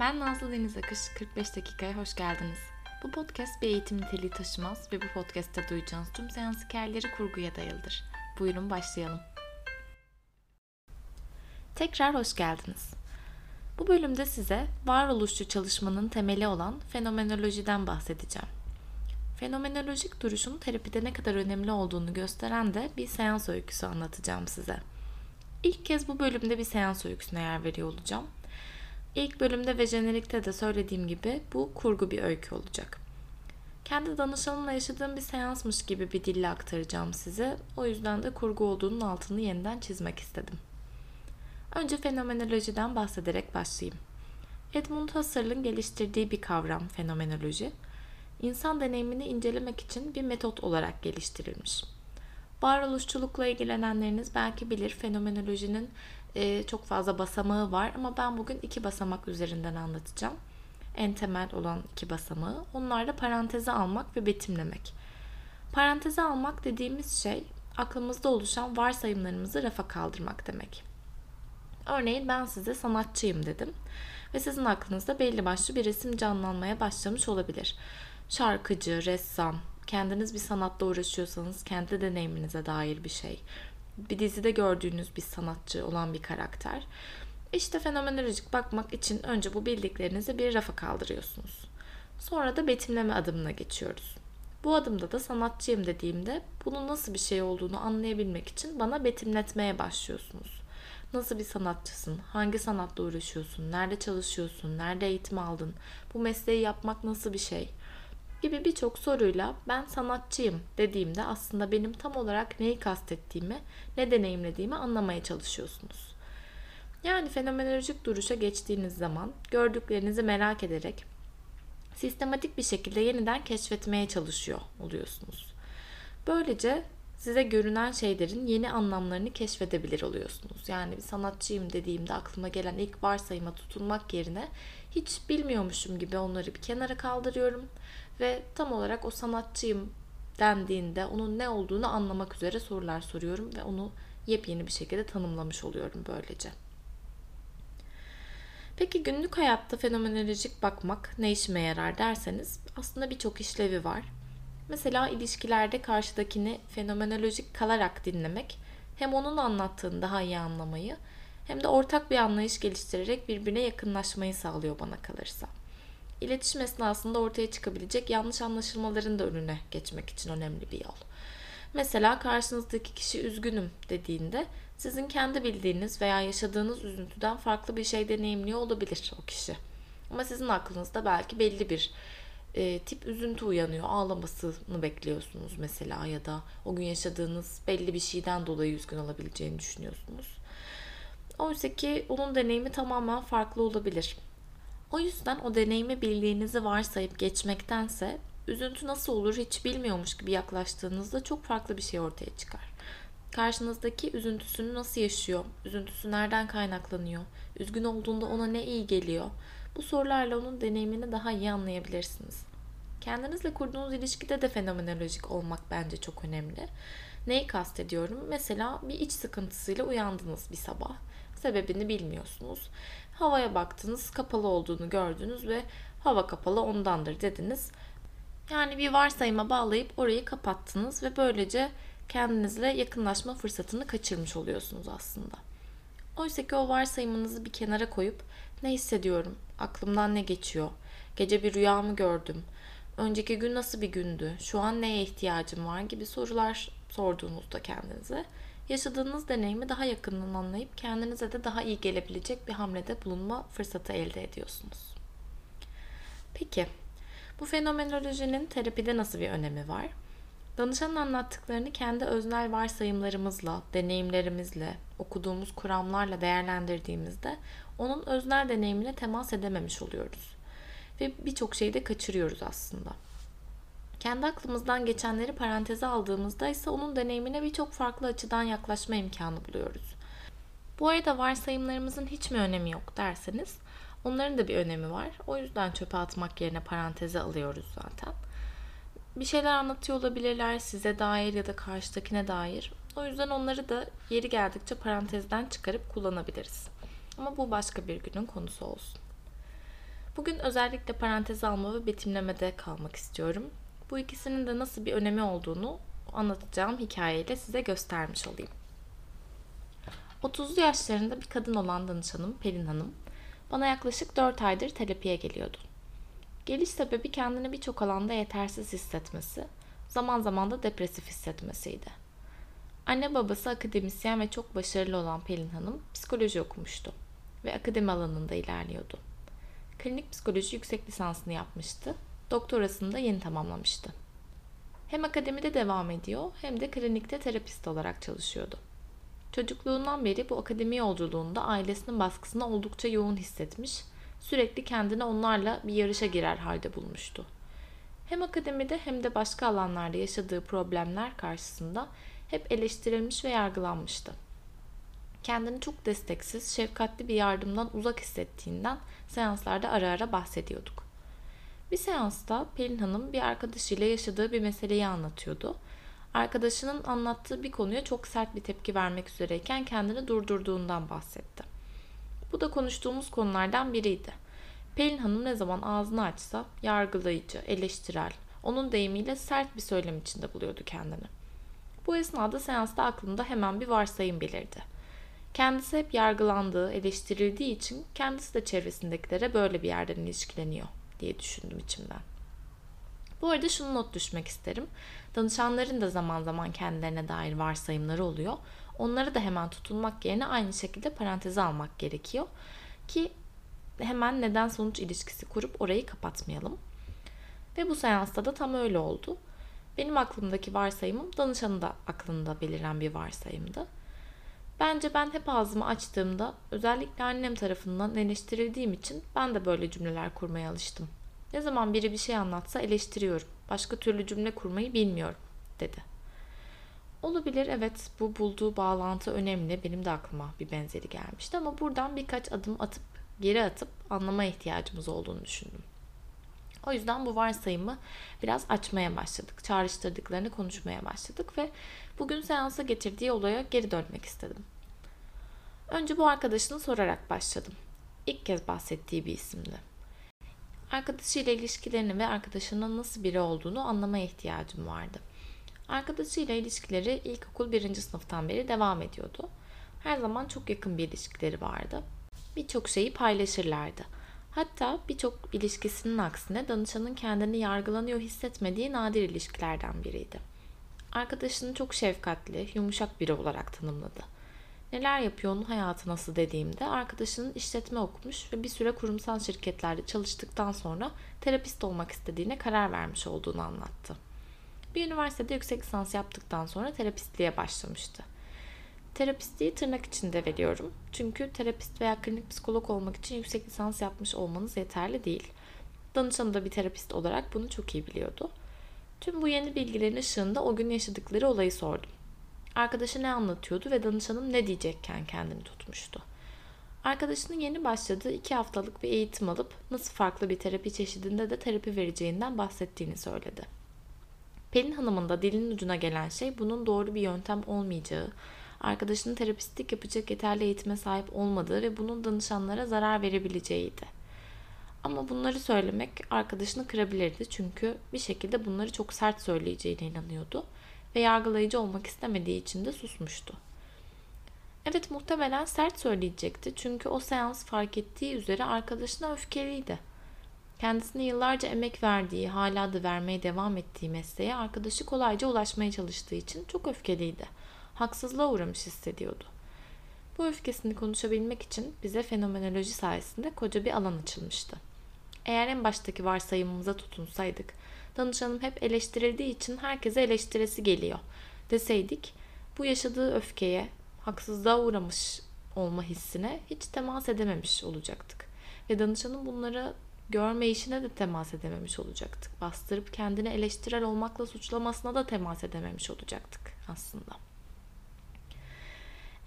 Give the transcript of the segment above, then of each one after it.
Ben Nazlı Deniz Akış, 45 dakikaya hoş geldiniz. Bu podcast bir eğitim niteliği taşımaz ve bu podcast'te duyacağınız tüm seans hikayeleri kurguya dayalıdır. Buyurun başlayalım. Tekrar hoş geldiniz. Bu bölümde size varoluşçu çalışmanın temeli olan fenomenolojiden bahsedeceğim. Fenomenolojik duruşun terapide ne kadar önemli olduğunu gösteren de bir seans öyküsü anlatacağım size. İlk kez bu bölümde bir seans öyküsüne yer veriyor olacağım. İlk bölümde ve jenerikte de söylediğim gibi bu kurgu bir öykü olacak. Kendi danışanımla yaşadığım bir seansmış gibi bir dille aktaracağım size. O yüzden de kurgu olduğunun altını yeniden çizmek istedim. Önce fenomenolojiden bahsederek başlayayım. Edmund Husserl'ın geliştirdiği bir kavram fenomenoloji, insan deneyimini incelemek için bir metot olarak geliştirilmiş. Varoluşçulukla ilgilenenleriniz belki bilir fenomenolojinin e, çok fazla basamağı var ama ben bugün iki basamak üzerinden anlatacağım. En temel olan iki basamağı. Onlar da paranteze almak ve betimlemek. Paranteze almak dediğimiz şey aklımızda oluşan varsayımlarımızı rafa kaldırmak demek. Örneğin ben size sanatçıyım dedim ve sizin aklınızda belli başlı bir resim canlanmaya başlamış olabilir. Şarkıcı, ressam, kendiniz bir sanatla uğraşıyorsanız kendi deneyiminize dair bir şey bir dizide gördüğünüz bir sanatçı olan bir karakter. İşte fenomenolojik bakmak için önce bu bildiklerinizi bir rafa kaldırıyorsunuz. Sonra da betimleme adımına geçiyoruz. Bu adımda da sanatçıyım dediğimde bunun nasıl bir şey olduğunu anlayabilmek için bana betimletmeye başlıyorsunuz. Nasıl bir sanatçısın? Hangi sanatla uğraşıyorsun? Nerede çalışıyorsun? Nerede eğitim aldın? Bu mesleği yapmak nasıl bir şey? Gibi birçok soruyla ben sanatçıyım dediğimde aslında benim tam olarak neyi kastettiğimi, ne deneyimlediğimi anlamaya çalışıyorsunuz. Yani fenomenolojik duruşa geçtiğiniz zaman gördüklerinizi merak ederek sistematik bir şekilde yeniden keşfetmeye çalışıyor oluyorsunuz. Böylece size görünen şeylerin yeni anlamlarını keşfedebilir oluyorsunuz. Yani bir sanatçıyım dediğimde aklıma gelen ilk varsayıma tutunmak yerine hiç bilmiyormuşum gibi onları bir kenara kaldırıyorum ve tam olarak o sanatçıyım dendiğinde onun ne olduğunu anlamak üzere sorular soruyorum ve onu yepyeni bir şekilde tanımlamış oluyorum böylece. Peki günlük hayatta fenomenolojik bakmak ne işime yarar derseniz aslında birçok işlevi var. Mesela ilişkilerde karşıdakini fenomenolojik kalarak dinlemek hem onun anlattığını daha iyi anlamayı hem de ortak bir anlayış geliştirerek birbirine yakınlaşmayı sağlıyor bana kalırsa. İletişim esnasında ortaya çıkabilecek yanlış anlaşılmaların da önüne geçmek için önemli bir yol. Mesela karşınızdaki kişi üzgünüm dediğinde sizin kendi bildiğiniz veya yaşadığınız üzüntüden farklı bir şey deneyimliyor olabilir o kişi. Ama sizin aklınızda belki belli bir e, tip üzüntü uyanıyor. Ağlamasını bekliyorsunuz mesela ya da o gün yaşadığınız belli bir şeyden dolayı üzgün olabileceğini düşünüyorsunuz. Oysa ki onun deneyimi tamamen farklı olabilir. O yüzden o deneyimi bildiğinizi varsayıp geçmektense üzüntü nasıl olur hiç bilmiyormuş gibi yaklaştığınızda çok farklı bir şey ortaya çıkar. Karşınızdaki üzüntüsünü nasıl yaşıyor? Üzüntüsü nereden kaynaklanıyor? Üzgün olduğunda ona ne iyi geliyor? Bu sorularla onun deneyimini daha iyi anlayabilirsiniz. Kendinizle kurduğunuz ilişkide de fenomenolojik olmak bence çok önemli. Neyi kastediyorum? Mesela bir iç sıkıntısıyla uyandınız bir sabah. Sebebini bilmiyorsunuz. Havaya baktınız, kapalı olduğunu gördünüz ve hava kapalı ondandır dediniz. Yani bir varsayıma bağlayıp orayı kapattınız ve böylece kendinizle yakınlaşma fırsatını kaçırmış oluyorsunuz aslında. Oysa ki o varsayımınızı bir kenara koyup ne hissediyorum, aklımdan ne geçiyor, gece bir rüya mı gördüm, önceki gün nasıl bir gündü, şu an neye ihtiyacım var gibi sorular sorduğunuzda kendinize yaşadığınız deneyimi daha yakından anlayıp kendinize de daha iyi gelebilecek bir hamlede bulunma fırsatı elde ediyorsunuz. Peki, bu fenomenolojinin terapide nasıl bir önemi var? Danışanın anlattıklarını kendi öznel varsayımlarımızla, deneyimlerimizle, okuduğumuz kuramlarla değerlendirdiğimizde onun öznel deneyimine temas edememiş oluyoruz. Ve birçok şeyi de kaçırıyoruz aslında. Kendi aklımızdan geçenleri paranteze aldığımızda ise onun deneyimine birçok farklı açıdan yaklaşma imkanı buluyoruz. Bu arada varsayımlarımızın hiç mi önemi yok derseniz onların da bir önemi var. O yüzden çöpe atmak yerine paranteze alıyoruz zaten. Bir şeyler anlatıyor olabilirler size dair ya da karşıdakine dair. O yüzden onları da yeri geldikçe parantezden çıkarıp kullanabiliriz. Ama bu başka bir günün konusu olsun. Bugün özellikle parantez alma ve betimlemede kalmak istiyorum. Bu ikisinin de nasıl bir önemi olduğunu anlatacağım hikayeyle size göstermiş olayım. 30'lu yaşlarında bir kadın olan danışanım Pelin Hanım bana yaklaşık 4 aydır terapiye geliyordu. Geliş sebebi kendini birçok alanda yetersiz hissetmesi, zaman zaman da depresif hissetmesiydi. Anne babası akademisyen ve çok başarılı olan Pelin Hanım psikoloji okumuştu ve akademi alanında ilerliyordu. Klinik psikoloji yüksek lisansını yapmıştı, doktorasını da yeni tamamlamıştı. Hem akademide devam ediyor hem de klinikte terapist olarak çalışıyordu. Çocukluğundan beri bu akademi yolculuğunda ailesinin baskısını oldukça yoğun hissetmiş, sürekli kendini onlarla bir yarışa girer halde bulmuştu. Hem akademide hem de başka alanlarda yaşadığı problemler karşısında hep eleştirilmiş ve yargılanmıştı. Kendini çok desteksiz, şefkatli bir yardımdan uzak hissettiğinden seanslarda ara ara bahsediyorduk. Bir seansta Pelin Hanım bir arkadaşıyla yaşadığı bir meseleyi anlatıyordu. Arkadaşının anlattığı bir konuya çok sert bir tepki vermek üzereyken kendini durdurduğundan bahsetti. Bu da konuştuğumuz konulardan biriydi. Pelin Hanım ne zaman ağzını açsa yargılayıcı, eleştirel, onun deyimiyle sert bir söylem içinde buluyordu kendini. Bu esnada seansta aklında hemen bir varsayım belirdi. Kendisi hep yargılandığı, eleştirildiği için kendisi de çevresindekilere böyle bir yerden ilişkileniyor diye düşündüm içimden. Bu arada şunu not düşmek isterim. Danışanların da zaman zaman kendilerine dair varsayımları oluyor. Onları da hemen tutunmak yerine aynı şekilde paranteze almak gerekiyor. Ki hemen neden sonuç ilişkisi kurup orayı kapatmayalım. Ve bu seansta da tam öyle oldu. Benim aklımdaki varsayımım danışanın da aklında beliren bir varsayımdı. Bence ben hep ağzımı açtığımda özellikle annem tarafından eleştirildiğim için ben de böyle cümleler kurmaya alıştım. Ne zaman biri bir şey anlatsa eleştiriyorum. Başka türlü cümle kurmayı bilmiyorum, dedi. Olabilir evet bu bulduğu bağlantı önemli. Benim de aklıma bir benzeri gelmişti ama buradan birkaç adım atıp geri atıp anlama ihtiyacımız olduğunu düşündüm. O yüzden bu varsayımı biraz açmaya başladık. Çağrıştırdıklarını konuşmaya başladık ve bugün seansa getirdiği olaya geri dönmek istedim. Önce bu arkadaşını sorarak başladım. İlk kez bahsettiği bir isimdi. Arkadaşıyla ilişkilerini ve arkadaşının nasıl biri olduğunu anlamaya ihtiyacım vardı. Arkadaşıyla ilişkileri ilkokul birinci sınıftan beri devam ediyordu. Her zaman çok yakın bir ilişkileri vardı. Birçok şeyi paylaşırlardı. Hatta birçok ilişkisinin aksine danışanın kendini yargılanıyor hissetmediği nadir ilişkilerden biriydi. Arkadaşını çok şefkatli, yumuşak biri olarak tanımladı. Neler yapıyor onun hayatı nasıl dediğimde arkadaşının işletme okumuş ve bir süre kurumsal şirketlerde çalıştıktan sonra terapist olmak istediğine karar vermiş olduğunu anlattı. Bir üniversitede yüksek lisans yaptıktan sonra terapistliğe başlamıştı. Terapistliği tırnak içinde veriyorum. Çünkü terapist veya klinik psikolog olmak için yüksek lisans yapmış olmanız yeterli değil. Danışanı da bir terapist olarak bunu çok iyi biliyordu. Tüm bu yeni bilgilerin ışığında o gün yaşadıkları olayı sordum. Arkadaşı ne anlatıyordu ve danışanım ne diyecekken kendini tutmuştu. Arkadaşının yeni başladığı iki haftalık bir eğitim alıp nasıl farklı bir terapi çeşidinde de terapi vereceğinden bahsettiğini söyledi. Pelin Hanım'ın da dilinin ucuna gelen şey bunun doğru bir yöntem olmayacağı, arkadaşının terapistlik yapacak yeterli eğitime sahip olmadığı ve bunun danışanlara zarar verebileceğiydi. Ama bunları söylemek arkadaşını kırabilirdi çünkü bir şekilde bunları çok sert söyleyeceğine inanıyordu ve yargılayıcı olmak istemediği için de susmuştu. Evet muhtemelen sert söyleyecekti çünkü o seans fark ettiği üzere arkadaşına öfkeliydi. Kendisine yıllarca emek verdiği, hala da vermeye devam ettiği mesleğe arkadaşı kolayca ulaşmaya çalıştığı için çok öfkeliydi. Haksızlığa uğramış hissediyordu. Bu öfkesini konuşabilmek için bize fenomenoloji sayesinde koca bir alan açılmıştı. Eğer en baştaki varsayımımıza tutunsaydık, danışanım hep eleştirildiği için herkese eleştiresi geliyor deseydik, bu yaşadığı öfkeye, haksızlığa uğramış olma hissine hiç temas edememiş olacaktık. Ve danışanın bunları görme işine de temas edememiş olacaktık. Bastırıp kendini eleştirel olmakla suçlamasına da temas edememiş olacaktık aslında.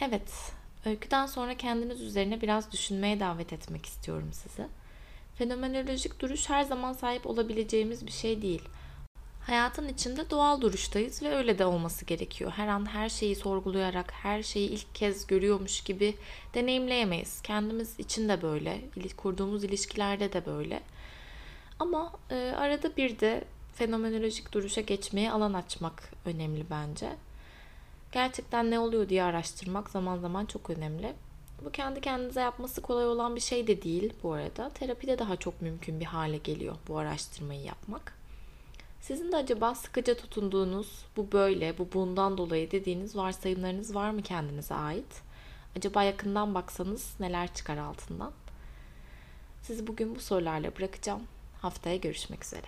Evet, öyküden sonra kendiniz üzerine biraz düşünmeye davet etmek istiyorum sizi. Fenomenolojik duruş her zaman sahip olabileceğimiz bir şey değil. Hayatın içinde doğal duruştayız ve öyle de olması gerekiyor. Her an her şeyi sorgulayarak, her şeyi ilk kez görüyormuş gibi deneyimleyemeyiz. Kendimiz için de böyle, kurduğumuz ilişkilerde de böyle. Ama e, arada bir de fenomenolojik duruşa geçmeye alan açmak önemli bence. Gerçekten ne oluyor diye araştırmak zaman zaman çok önemli. Bu kendi kendinize yapması kolay olan bir şey de değil bu arada. Terapide daha çok mümkün bir hale geliyor bu araştırmayı yapmak. Sizin de acaba sıkıca tutunduğunuz bu böyle, bu bundan dolayı dediğiniz varsayımlarınız var mı kendinize ait? Acaba yakından baksanız neler çıkar altından? Sizi bugün bu sorularla bırakacağım. Haftaya görüşmek üzere.